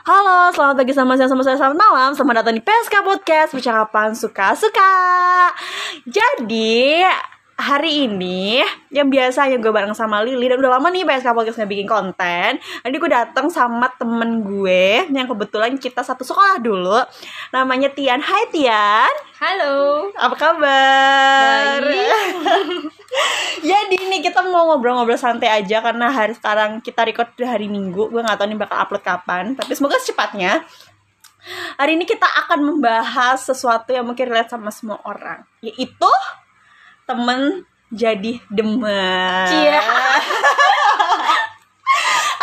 Halo, selamat pagi, selamat siang, selamat sore, selamat malam Selamat datang di PSK Podcast Percakapan Suka-Suka Jadi, hari ini Yang biasanya gue bareng sama Lili Dan udah lama nih PSK Podcast gak bikin konten Jadi gue datang sama temen gue Yang kebetulan kita satu sekolah dulu Namanya Tian Hai Tian Halo. Apa kabar? Baik. Jadi nih kita mau ngobrol-ngobrol santai aja karena hari sekarang kita record di hari Minggu. Gue nggak tahu nih bakal upload kapan, tapi semoga secepatnya. Hari ini kita akan membahas sesuatu yang mungkin relate sama semua orang, yaitu temen jadi demen. Cia.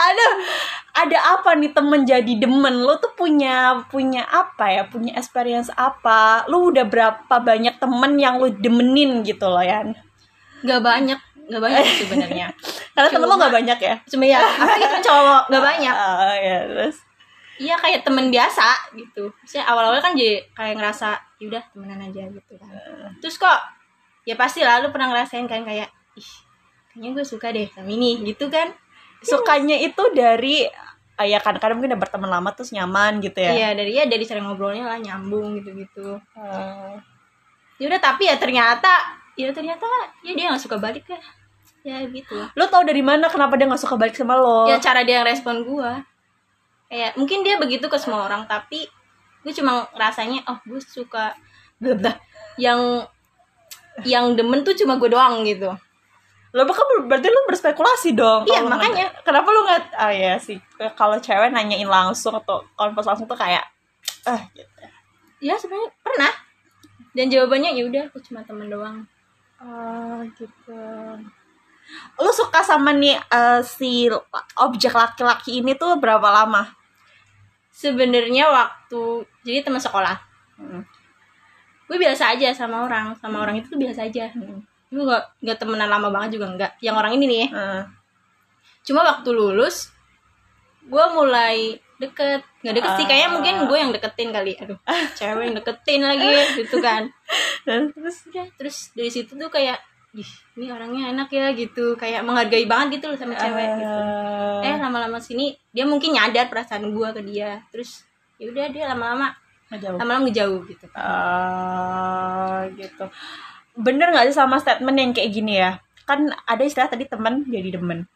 Aduh, ada apa nih temen jadi demen? Lo tuh punya punya apa ya? Punya experience apa? Lo udah berapa banyak temen yang lo demenin gitu loh, Yan? Gak banyak, gak banyak sebenarnya. Karena temen lo Cuma- gak banyak ya? Cuma ya, apa itu cowok gak banyak. Ah, ya, terus. Iya kayak temen biasa gitu. Maksudnya awal-awal kan jadi kayak ngerasa yaudah temenan aja gitu kan. Terus kok ya pasti lah lu pernah ngerasain kan kayak ih kayaknya gue suka deh sama ini gitu kan. Sukanya itu dari ah, ya kadang-kadang mungkin udah berteman lama terus nyaman gitu ya. Iya dari ya dari sering ngobrolnya lah nyambung gitu-gitu. Ah. Ya udah tapi ya ternyata ya ternyata ya dia nggak suka balik ya. Ya gitu. lo tau dari mana kenapa dia gak suka balik sama lo? ya cara dia respon gua kayak mungkin dia begitu ke semua orang tapi gue cuma rasanya oh gue suka yang yang demen tuh cuma gue doang gitu Lo bakal berarti lo berspekulasi dong. Iya, makanya. nanya- Kenapa lo nggak? Ah ya sih. Kalau cewek nanyain langsung atau konvers langsung tuh kayak, ah gitu. ya sebenarnya pernah dan jawabannya ya udah aku cuma temen doang Oh gitu. Lu suka sama nih eh, si objek laki-laki ini tuh berapa lama? sebenarnya waktu jadi teman sekolah Hmm. gue biasa aja sama orang sama orang itu tuh biasa aja gue gak, gak temenan lama banget juga enggak yang orang ini nih Hmm. cuma waktu lulus gue mulai deket. Nggak deket sih kayaknya Ah. mungkin gue yang deketin kali. Aduh cewek yang deketin lagi gitu kan. Dan terus? Udah terus dari situ tuh kayak ih ini orangnya enak ya gitu. Kayak menghargai banget gitu loh sama cewek gitu. Eh lama-lama sini dia mungkin nyadar perasaan gue ke dia. Terus ya udah dia lama-lama lama-lama ngejauh gitu. Ah, gitu. Bener nggak sih sama statement yang kayak gini ya? Kan ada istilah tadi temen jadi demen.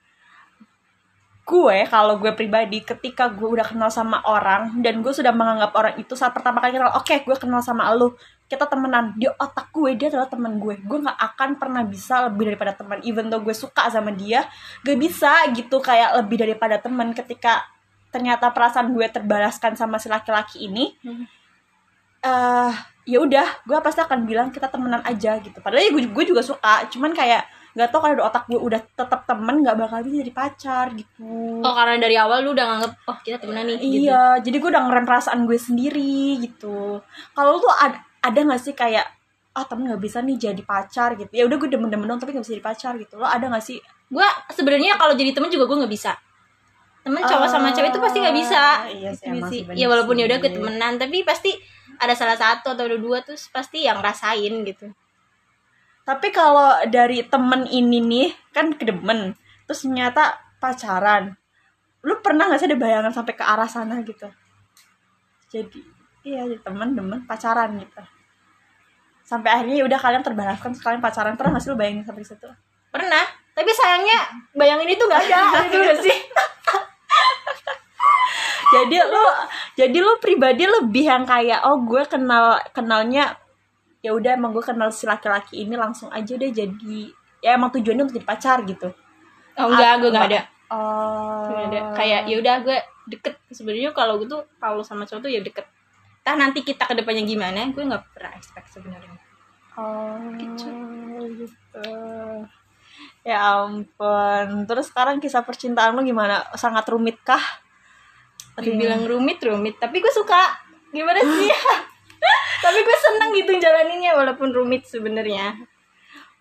Gue kalau gue pribadi ketika gue udah kenal sama orang dan gue sudah menganggap orang itu saat pertama kali kenal, oke gue kenal sama lo, kita temenan di otak gue dia adalah teman gue. Gue nggak akan pernah bisa lebih daripada teman. Even though gue suka sama dia, gak bisa gitu kayak lebih daripada teman ketika ternyata perasaan gue terbalaskan sama si laki-laki ini Hmm. eh ya udah gue pasti akan bilang kita temenan aja gitu padahal ya gue, gue juga suka cuman kayak nggak tau kalau otak gue udah tetap temen nggak bakal bisa jadi pacar gitu. Oh karena dari awal lu udah nganggep oh kita temenan nih gitu. iya jadi gue udah ngerem perasaan gue sendiri gitu. Kalau lu tuh ada ada nggak sih kayak ah temen nggak bisa nih jadi pacar gitu. Ya udah gue demen-demen dong tapi nggak bisa jadi pacar gitu. Lo ada nggak sih? Gue sebenarnya kalau jadi temen juga gue nggak bisa. Temen cowok sama cewek itu pasti nggak bisa. iya sih, Gitu emang sih. ya walaupun ya udah ketemenan tapi pasti ada salah satu atau ada dua tuh pasti yang rasain gitu Tapi kalau dari temen ini nih kan kedemen, terus ternyata pacaran. Lu pernah gak sih ada bayangan sampai ke arah sana gitu? Jadi iya jadi temen demen pacaran gitu. Sampai akhirnya ya udah kalian terbalaskan sekalian pacaran pernah gak sih lu bayangin sampai situ? pernah tapi sayangnya bayangin itu nggak ada gitu gak sih Jadi lu jadi lu pribadi lebih yang kayak oh gue kenal kenalnya ya udah emang gue kenal si laki-laki ini langsung aja deh jadi ya emang tujuannya untuk jadi pacar gitu. oh enggak gue nggak ada Oh. Ada kayak ya udah gue deket sebenarnya kalau gue tuh kalau sama cowok tuh ya deket Entah nanti kita ke depannya gimana gue nggak pernah expect sebenarnya Oh, Gitu. gitu. Ya ampun. Terus sekarang kisah percintaan lo gimana? Sangat rumit kah? dibilang rumit rumit tapi gue suka gimana sih tapi gue seneng gitu jalaninnya walaupun rumit sebenarnya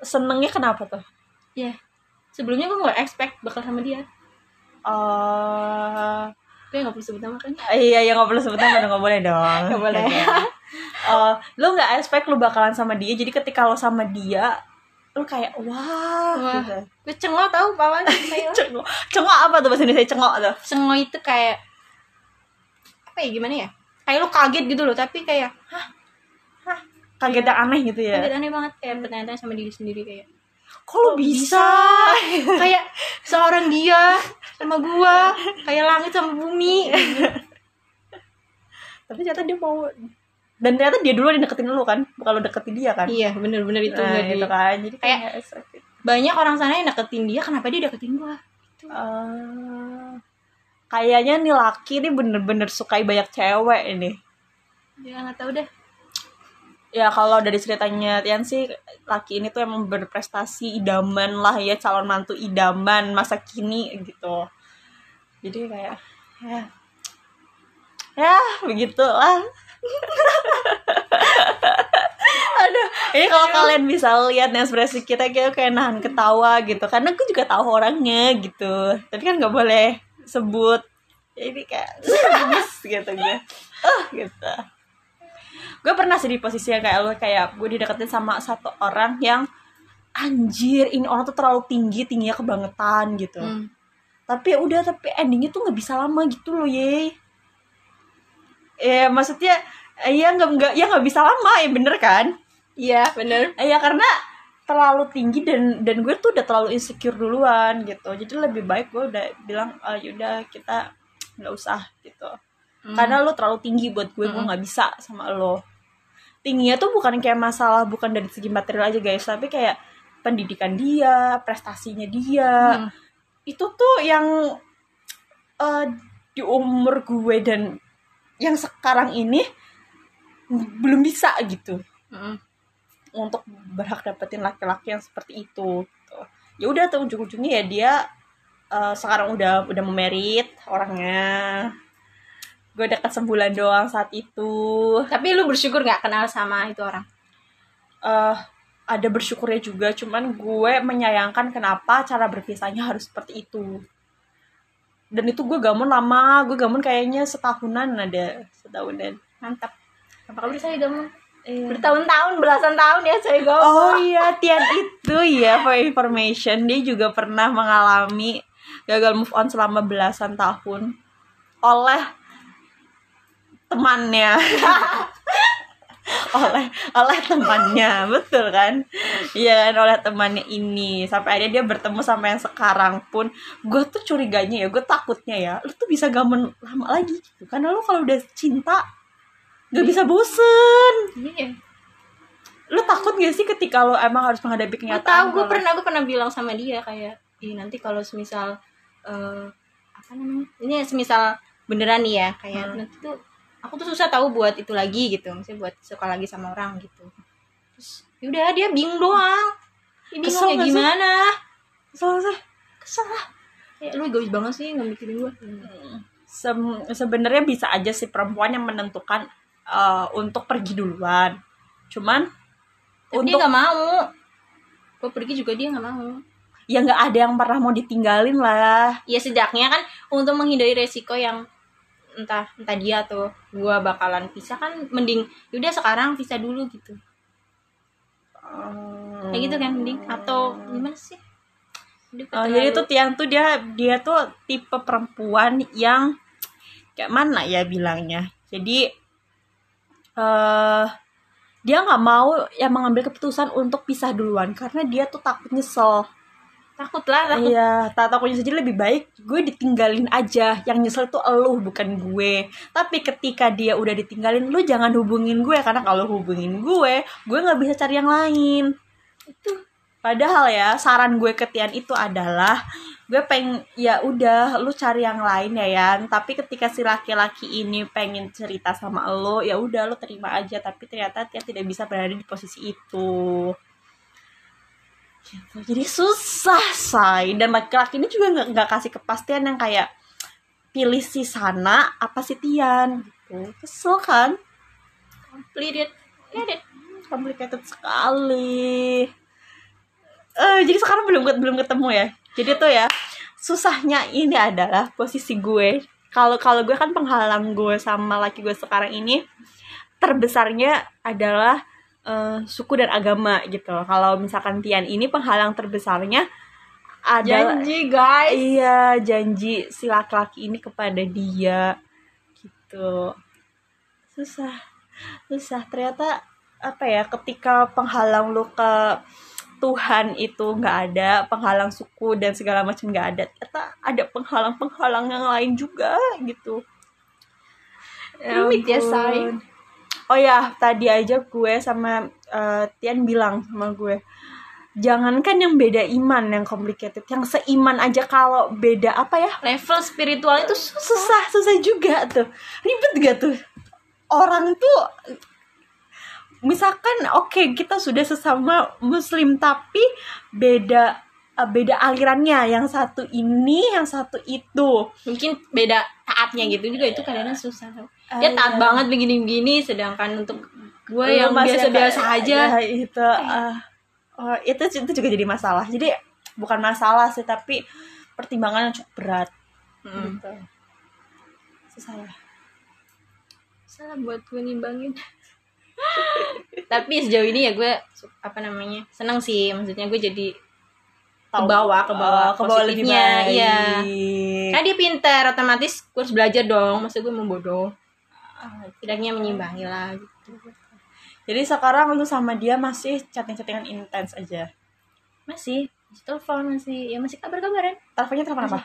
senengnya kenapa tuh? ya sebelumnya gue nggak expect bakal sama dia Oh, gue nggak perlu sebut nama kan iya ya nggak boleh sebut nama nggak boleh dong. Nggak boleh. Oh, lu nggak expect lu bakalan sama dia. Jadi ketika lo sama dia, lu kayak wah. Wah. gitu. gue cengok tau pawan Cengok. Cengok apa tuh bahasa Indonesia cengok tuh? cengok itu kayak apa ya gimana ya kayak lu kaget gitu loh tapi kayak kaget yang aneh gitu ya? Kaget aneh banget kayak bertanya-tanya sama diri sendiri kayak kalau bisa? kayak seorang dia sama gua kayak langit sama bumi. Tapi ternyata dia mau dan ternyata dia dulu yang deketin lu kan bukan lu deketin dia kan? Iya bener-bener itu nah, gitu kan. Jadi kayak, Kayak- banyak orang sana yang deketin dia kenapa dia deketin gua? Eh, kayaknya nih laki nih bener-bener sukai banyak cewek ini. Dia nggak tahu deh ya kalau dari ceritanya Tian sih laki ini tuh emang berprestasi idaman lah ya calon mantu idaman masa kini gitu. Jadi kayak ya ya begitulah aduh ini kalau kalian bisa lihat ekspresi kita kayak kayak nahan ketawa gitu. Karena aku juga tahu orangnya gitu. Tapi kan nggak boleh sebut. Jadi kayak gitu gue. Uh gitu gue pernah sih di posisi yang kayak lo kayak gue dideketin sama satu orang yang anjir ini orang tuh terlalu tinggi tingginya kebangetan gitu. Hmm. tapi ya udah tapi endingnya tuh nggak bisa lama gitu loh ye. Ya maksudnya ya nggak nggak ya nggak bisa lama ya bener kan? Iya bener. Eh, ya karena terlalu tinggi dan dan gue tuh udah terlalu insecure duluan gitu. Jadi lebih baik gue udah bilang ah, yaudah kita nggak usah gitu. Karena lo terlalu tinggi buat gue gue Mm-mm. nggak bisa sama lo tingginya tuh bukan kayak masalah bukan dari segi material aja guys tapi kayak pendidikan dia prestasinya dia Hmm. itu tuh yang eh, di umur gue dan yang sekarang ini belum bisa gitu Hmm. untuk berhak dapetin laki-laki yang seperti itu gitu. ya udah tuh ujung-ujungnya ya dia eh, sekarang udah udah memerit orangnya gue dekat sebulan doang saat itu. Tapi lu bersyukur nggak kenal sama itu orang? Eh ada bersyukurnya juga cuman gue menyayangkan kenapa cara berpisahnya harus seperti itu. Dan itu gue gamon lama gue gamon kayaknya setahunan ada setahunan. Mantap. Apakah bisa ya kamu Iya. bertahun-tahun belasan tahun ya saya gaul Oh iya, Tian itu ya for information. Dia juga pernah mengalami gagal move on selama belasan tahun. Oleh temannya. oleh oleh temannya, betul kan? Iya kan oleh temannya ini sampai akhirnya dia bertemu sama yang sekarang pun gue tuh curiganya ya, gue takutnya ya, lu tuh bisa gamen lama lagi gitu. Karena lu kalau udah cinta gak bisa bosen iya lu takut gak sih ketika lo emang harus menghadapi gue kenyataan tahu gue pernah gue pernah bilang sama dia kayak ih nanti kalau semisal eh apa namanya ini semisal beneran nih ya kayak Hmm. nanti tuh aku tuh susah tahu buat itu lagi gitu misalnya buat suka lagi sama orang gitu. Terus yaudah dia bingung doang. Dia bingung Kesel ya sih? gimana? Kesel sih. kesel lah. Kayak lu egois banget sih nggak mikirin gue Sem- sebenarnya bisa aja sih perempuan yang menentukan eh, untuk pergi duluan. Cuman tapi dia untuk nggak mau. Gue pergi juga dia nggak mau. Ya nggak ada yang pernah mau ditinggalin lah. Ya sejaknya kan untuk menghindari resiko yang entah entah dia atau gua bakalan pisah kan mending yaudah sekarang pisah dulu gitu kayak gitu kan mending atau gimana sih Oh, jadi tuh Tian tuh dia dia tuh tipe perempuan yang kayak mana ya bilangnya. Jadi eh dia nggak mau yang mengambil keputusan untuk pisah duluan karena dia tuh takut nyesel. Takut lah takut Iya, tak takutnya saja lebih baik gue ditinggalin aja. Yang nyesel tuh elu bukan gue. Tapi ketika dia udah ditinggalin, lu jangan hubungin gue karena kalau hubungin gue, gue nggak bisa cari yang lain. Itu padahal ya saran gue ke Tian itu adalah gue pengen ya udah lu cari yang lain ya Yan tapi ketika si laki-laki ini pengen cerita sama lo ya udah lu terima aja tapi ternyata Tian tidak bisa berada di posisi itu gitu. jadi susah say. Dan laki-laki ini juga nggak nggak kasih kepastian yang kayak pilih si sana apa si Tian gitu. Kesel kan? Complicated Complicated. complicated sekali. Eh jadi sekarang belum belum ketemu ya? Jadi tuh ya susahnya ini adalah posisi gue. Kalau kalau gue kan penghalang gue sama laki gue sekarang ini terbesarnya adalah eh, suku dan agama gitu. Kalau misalkan Tian ini penghalang terbesarnya adalah janji guys. Iya janji si laki-laki ini kepada dia gitu. Susah susah. Ternyata apa ya ketika penghalang lu ke Tuhan itu nggak ada penghalang suku dan segala macam nggak ada ternyata ada penghalang-penghalang yang lain juga gitu. Rumit ya, ampun. Say. Oh ya tadi aja gue sama eh, Tian bilang sama gue jangankan yang beda iman yang complicated yang seiman aja kalau beda apa ya level spiritual itu susah susah juga tuh. Ribet gak tuh? Orang tuh misalkan oke kita sudah sesama muslim tapi beda eh, beda alirannya. Yang satu ini yang satu itu. Mungkin beda taatnya gitu juga. Itu kadang-kadang susah Ah, dia taat iya. banget begini-begini sedangkan untuk gue yang masih biasa-biasa aja. ya, itu ah, oh, itu itu juga jadi masalah. Jadi bukan masalah sih tapi pertimbangan yang cukup berat. Hmm. gitu. Susah ya salah buat gue nimbangin. Tapi sejauh ini ya gue apa namanya seneng sih. Maksudnya gue jadi ke bawah ke bawah. Oh, ke bawah lebih baik. iya. Karena dia pintar otomatis gue harus belajar dong. Masa gue mau bodoh? Setidaknya menyimbangi lah gitu. Jadi sekarang lu sama dia masih chatting-chattingan intens aja. masih. Masih telepon masih ya masih kabar-kabaran Teleponnya telepon apa?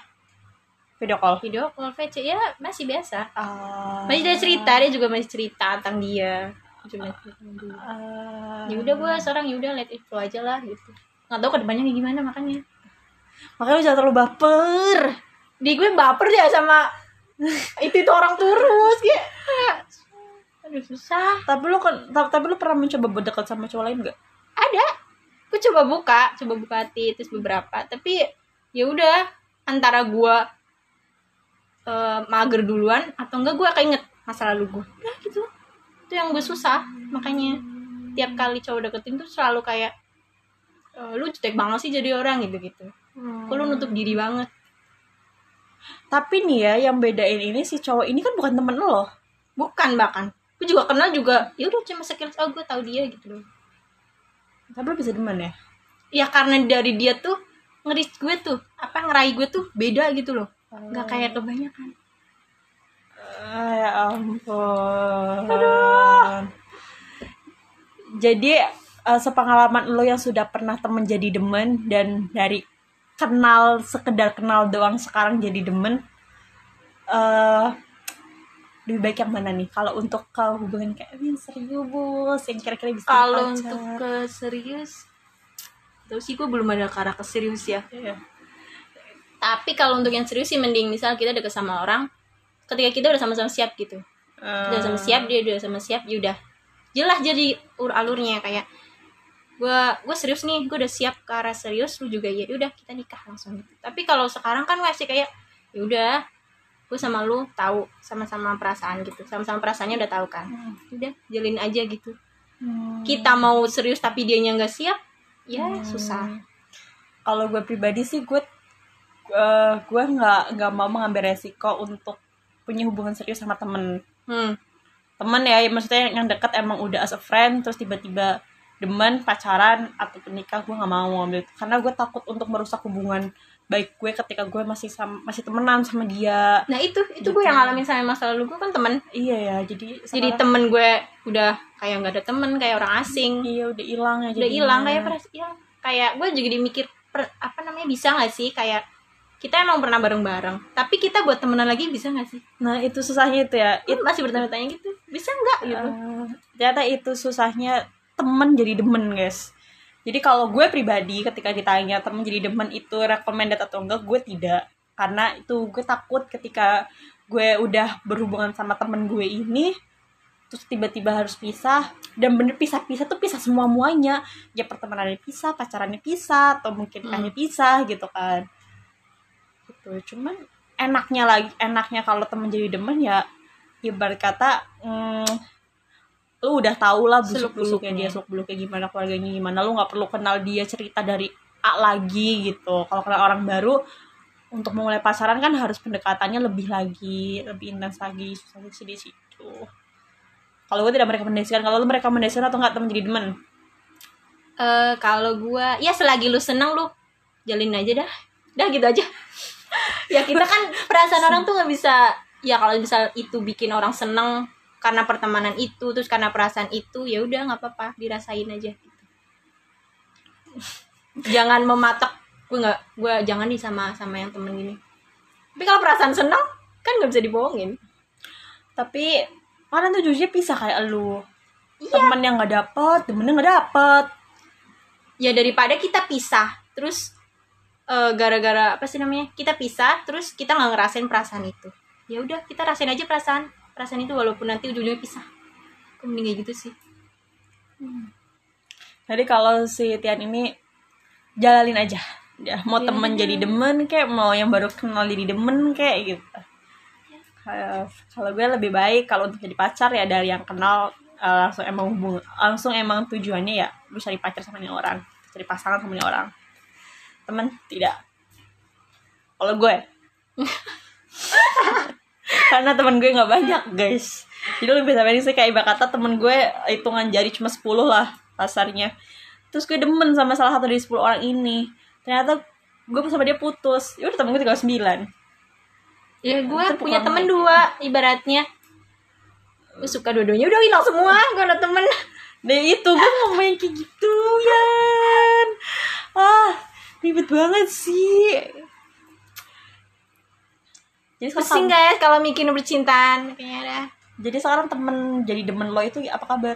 Video call. video call VC ya masih biasa. Ah. masih dia cerita dia juga masih cerita tentang dia. Cuma Ah. ya udah gue sekarang ya udah let it flow aja lah gitu nggak tahu ke depannya kayak gimana makanya. Makanya lu jangan terlalu baper. di gue baper ya sama itu itu orang terus kayak. Aduh susah. Tapi lu kan ta- tapi lu pernah mencoba berdekat sama cowok lain gak? ada. Gue coba buka coba buka hati terus beberapa. Tapi ya udah antara gue eh, mager duluan atau enggak gue keinget masa lalu gue ya gitu. Itu yang gue susah makanya. Tiap kali cowok deketin tuh selalu kayak lu jutek banget sih jadi orang gitu gitu kok lu nutup diri banget Tapi nih ya yang bedain ini si cowok ini kan bukan temen lo. bukan bahkan gue juga kenal juga ya udah cuma sekilas oh gue tahu dia gitu loh Tapi lu bisa demen ya? ya karena dari dia tuh ngeris gue tuh apa ngeraih gue tuh beda gitu loh nggak kayak kebanyakan Ah, ya ampun. Aduh. Jadi eh, sepengalaman lo yang sudah pernah temen jadi demen dan dari kenal sekedar kenal doang sekarang jadi demen eh lebih baik yang mana nih? Kalau untuk ke hubungan kayak yang serius yang kira-kira bisa kalau untuk ke serius Tahu sih gue belum ada ke arah ke serius ya. Iya. tapi kalau untuk yang serius sih mending misal kita deket sama orang ketika kita udah sama-sama siap gitu. Udah sama siap dia udah sama siap ya udah. Jelas jadi ur alurnya kayak gue gue serius nih gue udah siap ke arah serius lu juga ya udah kita nikah langsung tapi kalau sekarang kan masih kayak ya udah gue sama lu tahu sama-sama perasaan gitu sama-sama perasaannya udah tahu kan Hmm. udah jalin aja gitu Hmm. kita mau serius tapi dianya nggak siap ya Hmm. susah kalau gue pribadi sih gue eh, gue nggak nggak mau mengambil resiko untuk punya hubungan serius sama temen hmm. temen ya maksudnya yang dekat emang udah as a friend terus tiba-tiba demen pacaran atau nikah gue nggak mau ngambil itu. Karena gue takut untuk merusak hubungan baik gue ketika gue masih sama, masih temenan sama dia. Nah itu itu Gitu. gue yang ngalamin sama masa lalu gue kan temen. Iya ya jadi jadi temen gue udah kayak nggak ada temen kayak orang asing. Iya udah hilang ya udah hilang kayak peras ya kayak gue juga dimikir per- apa namanya bisa nggak sih? Kayak kita emang pernah bareng-bareng tapi kita buat temenan lagi bisa nggak sih? Nah itu susahnya itu ya. Itu masih bertanya-tanya gitu. Bisa nggak gitu? Eh, ternyata itu susahnya temen jadi demen guys. Jadi kalau gue pribadi ketika ditanya temen jadi demen itu recommended atau enggak gue tidak. Karena itu gue takut ketika gue udah berhubungan sama temen gue ini terus tiba-tiba harus pisah dan bener pisah-pisah tuh pisah semua muanya ya pertemanannya pisah pacarannya pisah atau mungkin Hmm. hanya pisah gitu kan. Gitu. Cuman enaknya lagi enaknya kalau temen jadi demen ya ibarat kata mm, lu udah tau lah busuk busuknya dia seluk beluknya gimana keluarganya gimana. Lu nggak perlu kenal dia cerita dari A lagi gitu. Kalau kenal orang baru untuk memulai pacaran kan harus pendekatannya lebih lagi lebih intens lagi susah sih di situ. Kalau gue tidak merekomendasikan kalau lu merekomendasikan atau nggak temen jadi demen? Eh, kalau gue ya selagi lu seneng lu jalin aja dah. Dah gitu aja. Ya kita kan perasaan orang tuh nggak bisa ya kalau misal itu bikin orang seneng karena pertemanan itu terus karena perasaan itu ya udah nggak apa-apa dirasain aja gitu. jangan mematok gue nggak gue jangan nih sama sama yang temen gini tapi kalau perasaan seneng kan nggak bisa dibohongin. Tapi mana tuh jujurnya pisah kayak lu. Iya. temen yang nggak dapet temennya nggak dapet. Ya daripada kita pisah terus eh, gara-gara apa sih namanya kita pisah terus kita nggak ngerasain perasaan itu. Ya udah kita rasain aja perasaan perasaan itu walaupun nanti ujung-ujungnya pisah. Aku mending kayak gitu sih. Jadi kalau si Tian ini jalanin aja. Ya mau Jalanin temen jadi demen kayak mau yang baru kenal jadi demen kayak gitu. Kayak- kalau gue lebih baik kalau untuk jadi pacar ya dari yang kenal eh, langsung emang hubung langsung emang tujuannya ya lu cari pacar sama ini orang cari pasangan sama ini orang. Temen? Tidak. Kalau gue karena temen gue nggak banyak guys. Jadi lebih sama ini sih kayak kata temen gue hitungan jari cuma 10 lah pasarnya terus gue demen sama salah satu dari 10 orang ini. Ternyata gue sama dia putus. Ya udah temen gue tinggal 9 ya gue punya temen dua ibaratnya. Gue suka dua-duanya. Udah hilang semua. Gue ada temen. Nah itu gue ngomongin kayak gitu Yan. Ah ribet banget sih Jadi pusing guys kalau mikirin percintaan kayaknya ada jadi sekarang temen jadi demen lo itu apa kabar?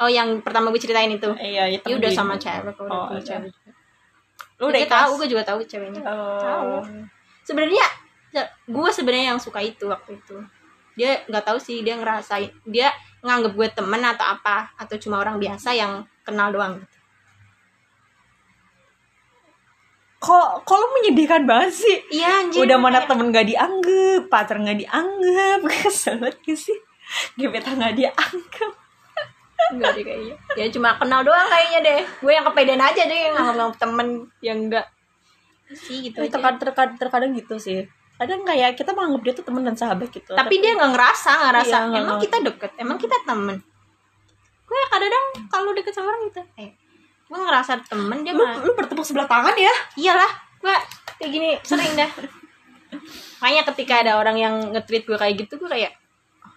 oh yang pertama gue ceritain itu Iya, ya, ya udah sama cewek kalau Oh, udah ada. cewek. Lu udah tahu gue juga tahu ceweknya Oh. sebenarnya gue sebenarnya yang suka itu waktu itu dia nggak tahu sih dia ngerasain dia nganggep gue temen atau apa atau cuma orang biasa yang kenal doang gitu. Kok, kok lu menyedihkan banget sih? iya anjir Udah mana kayak- temen gak dianggap, pacar gak dianggap Kesel banget gak sih? Gebetan gak dianggap enggak deh kayaknya ya cuma kenal doang kayaknya deh. Gue yang kepedean aja deh yang nganggap temen yang enggak. Sih gitu Tapi aja. terkadang, terkadang, terkadang gitu sih. Kadang kayak kita menganggap dia tuh temen dan sahabat gitu. Tapi dia nggak ngerasa ngerasa Iya, nggak emang ngerasa. kita deket emang kita temen? Gue kadang kalau deket sama orang gitu eh gue ngerasa temen dia lu, lu bertepuk sebelah tangan ya? Iyalah gue kayak gini sering dah. Makanya ketika ada orang yang nge-tweet gue kayak gitu gue kayak "Oh,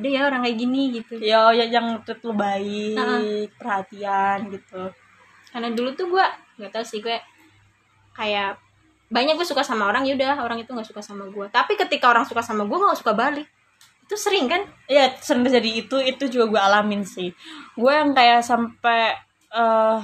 ada ya orang kayak gini gitu. Ya ya yang treat lu baik Heeh. perhatian gitu. Karena dulu tuh gue nggak tahu sih gue kayak banyak gue suka sama orang yaudah orang itu nggak suka sama gue tapi ketika orang suka sama gue gue nggak suka balik. Itu sering kan? Ya sering terjadi itu itu juga gue alamin sih. Gue yang kayak sampai eh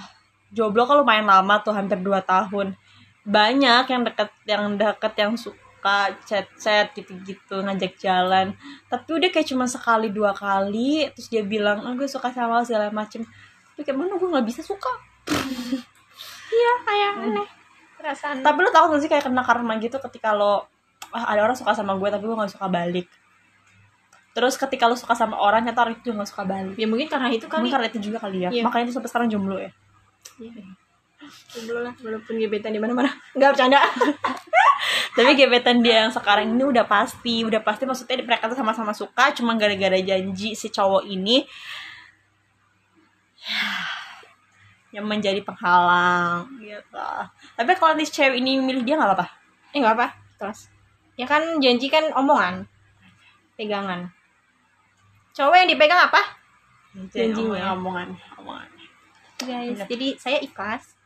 jomblo kan lumayan lama tuh hampir 2 tahun. Banyak yang deket yang deket yang suka chat chat gitu gitu ngajak jalan. Tapi udah kayak cuma sekali dua kali terus dia bilang oh, gue suka sama segala macem. Tapi kayak mana gue nggak bisa suka? Iya kayak aneh perasaan. Tapi lo tau gak sih kayak kena karma gitu ketika lo ah, ada orang suka sama gue tapi gue gak suka balik terus ketika lo suka sama orang ternyata orang itu juga gak suka balik. Ya mungkin karena itu Mungkin kali karena itu juga kali ya. Iya. makanya itu sampai sekarang jomblo ya. Iya. Jomblo lah walaupun gebetan di mana-mana. Nggak bercanda. Tapi gebetan dia yang sekarang ini udah pasti udah pasti maksudnya mereka tuh sama-sama suka cuma gara-gara janji si cowok ini yang menjadi penghalang gitu tapi kalau nih cewek ini milih dia nggak apa-apa? Eh nggak apa terus ya kan janji kan omongan. Pegangan cowok yang dipegang apa? Janjinya. omongan. Omongan. Guys Bener. jadi saya ikhlas.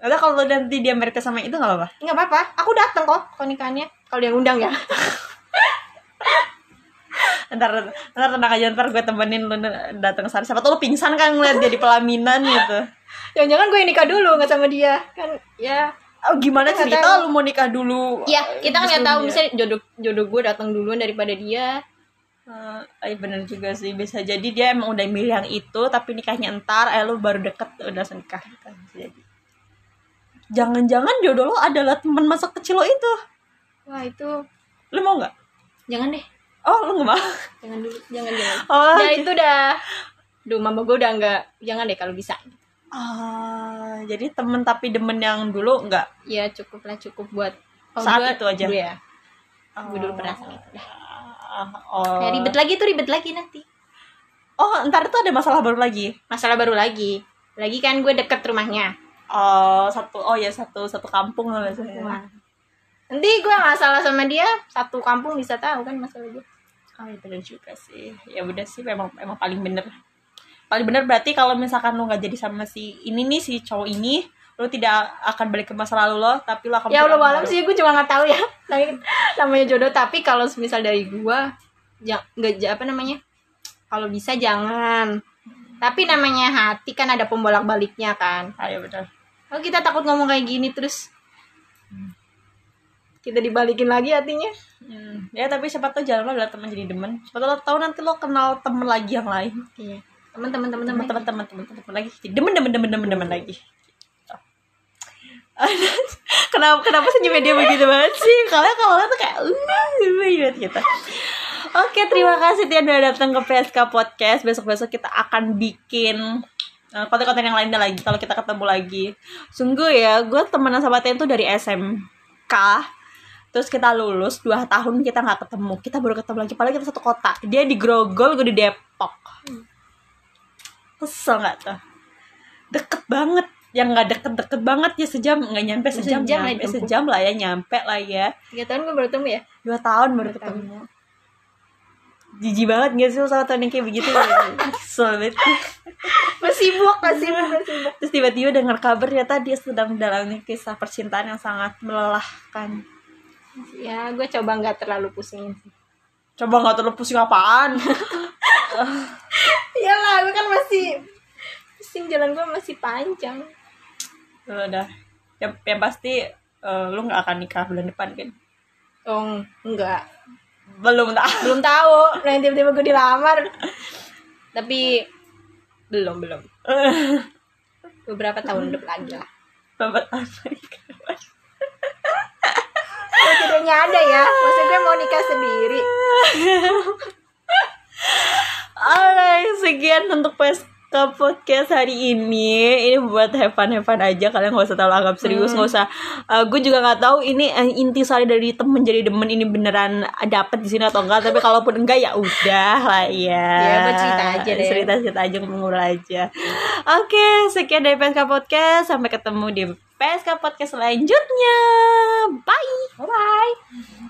Ada kalau nanti dia merit sama itu nggak apa-apa? Nggak apa-apa. Aku datang kok nikahannya. Kalau dia ngundang ya. Ntar ntar tenang aja ntar gue temenin lu datang ke sana. Siapa tau lu pingsan kan ngeliat dia di pelaminan gitu. Jangan-jangan gue yang nikah dulu nggak sama dia. Kan ya. Oh gimana cerita? tahu. lu mau nikah dulu. Ya kita kan nggak tahu. misalnya jodoh jodoh gue datang duluan daripada dia Eh bener juga sih bisa jadi dia emang udah milih yang itu tapi nikahnya entar eh lu baru deket udah langsung nikah. Bisa jadi jangan-jangan jodoh lo adalah teman masa kecil lo itu. Wah itu lu mau nggak? Jangan deh. Oh lu nggak mau? Jangan dulu jangan jangan. Oh ya itu dah. Duh, mama gue udah nggak jangan deh kalau bisa. Ah jadi temen tapi demen yang dulu nggak? Ya cukup lah cukup buat Saat gue- itu aja. gue ya. Gue dulu pernah sama itu dah Ah, oh. Ya, ribet lagi tuh ribet lagi nanti. Oh ntar itu ada masalah baru lagi? Masalah baru lagi. Lagi kan gue deket rumahnya. Oh satu oh ya satu satu kampung lah biasanya. Wah. nanti gue masalah sama dia satu kampung bisa tahu kan masalah gue Oh iya bener juga sih. Ya udah sih memang emang paling bener. Paling bener berarti kalau misalkan lu nggak jadi sama si ini nih si cowok ini, lu tidak akan balik ke masa lalu lo, tapi lu akan ya pulang malam sih gue cuma nggak tahu ya namanya jodoh tapi kalau misal dari gue ya nggak apa namanya kalau bisa jangan tapi namanya hati kan ada pembolak baliknya kan Ayo bener. oh kita takut ngomong kayak gini terus kita dibalikin lagi hatinya Hmm. Ya tapi siapa tahu jalan lo adalah teman jadi demen. Siapa tahu lo tahu nanti lo kenal temen lagi yang lain. iya teman-teman teman-teman Teman-teman teman-teman teman lagi. Jadi demen demen demen demen demen lagi. Kenapa kenapa senyumnya dia begitu banget sih? Kalau kalau tuh kayak uh banget gitu. Oke, terima kasih Tian udah datang ke PSK Podcast. Besok-besok kita akan bikin uh, konten-konten yang lainnya lagi kalau kita ketemu lagi. Sungguh ya, gue temenan sama Tian tuh dari SMK. Terus kita lulus 2 tahun kita nggak ketemu. Kita baru ketemu lagi, padahal kita satu kota. Dia di Grogol, gue di Depok. Kesel nggak tuh? Deket banget. Yang nggak deket-deket banget ya sejam nggak nyampe sejam, Sejam lah nyampe itu. sejam lah ya nyampe lah ya. Tiga tahun gue baru ketemu ya? Dua tahun baru tahun. ketemu. Jijik banget gak sih sama temen yang kayak begitu? Sibuk gue sibuk gue sibuk. Terus tiba-tiba dengar kabar ternyata dia sedang menjalani kisah percintaan yang sangat melelahkan. Ya gue coba nggak terlalu pusingin sih. Coba nggak terlalu pusing apaan? Iyalah gue kan masih pusing jalan gue masih panjang Ya udah. Yang, yang pasti eh, lu nggak akan nikah bulan depan kan? Oh enggak belum tak belum tahu. Nah yang tiba-tiba gue dilamar. Tapi belum belum. Beberapa tahun depan lagi lah Bapak apa oh, tidaknya ada ya. Maksud gue mau nikah sendiri. Alright, sekian untuk PSK Podcast hari ini. Ini buat have fun aja. Kalian gak usah terlalu anggap serius, nggak usah. Eh, gue juga nggak tahu ini eh, intisari dari temen jadi demen ini beneran dapet di sini atau enggak. Tapi kalaupun enggak ya udah lah ya. Ya, cerita aja deh. Cerita cerita aja ngobrol aja. Oke, sekian dari PSK Podcast. Sampai ketemu di PSK Podcast selanjutnya. Bye. bye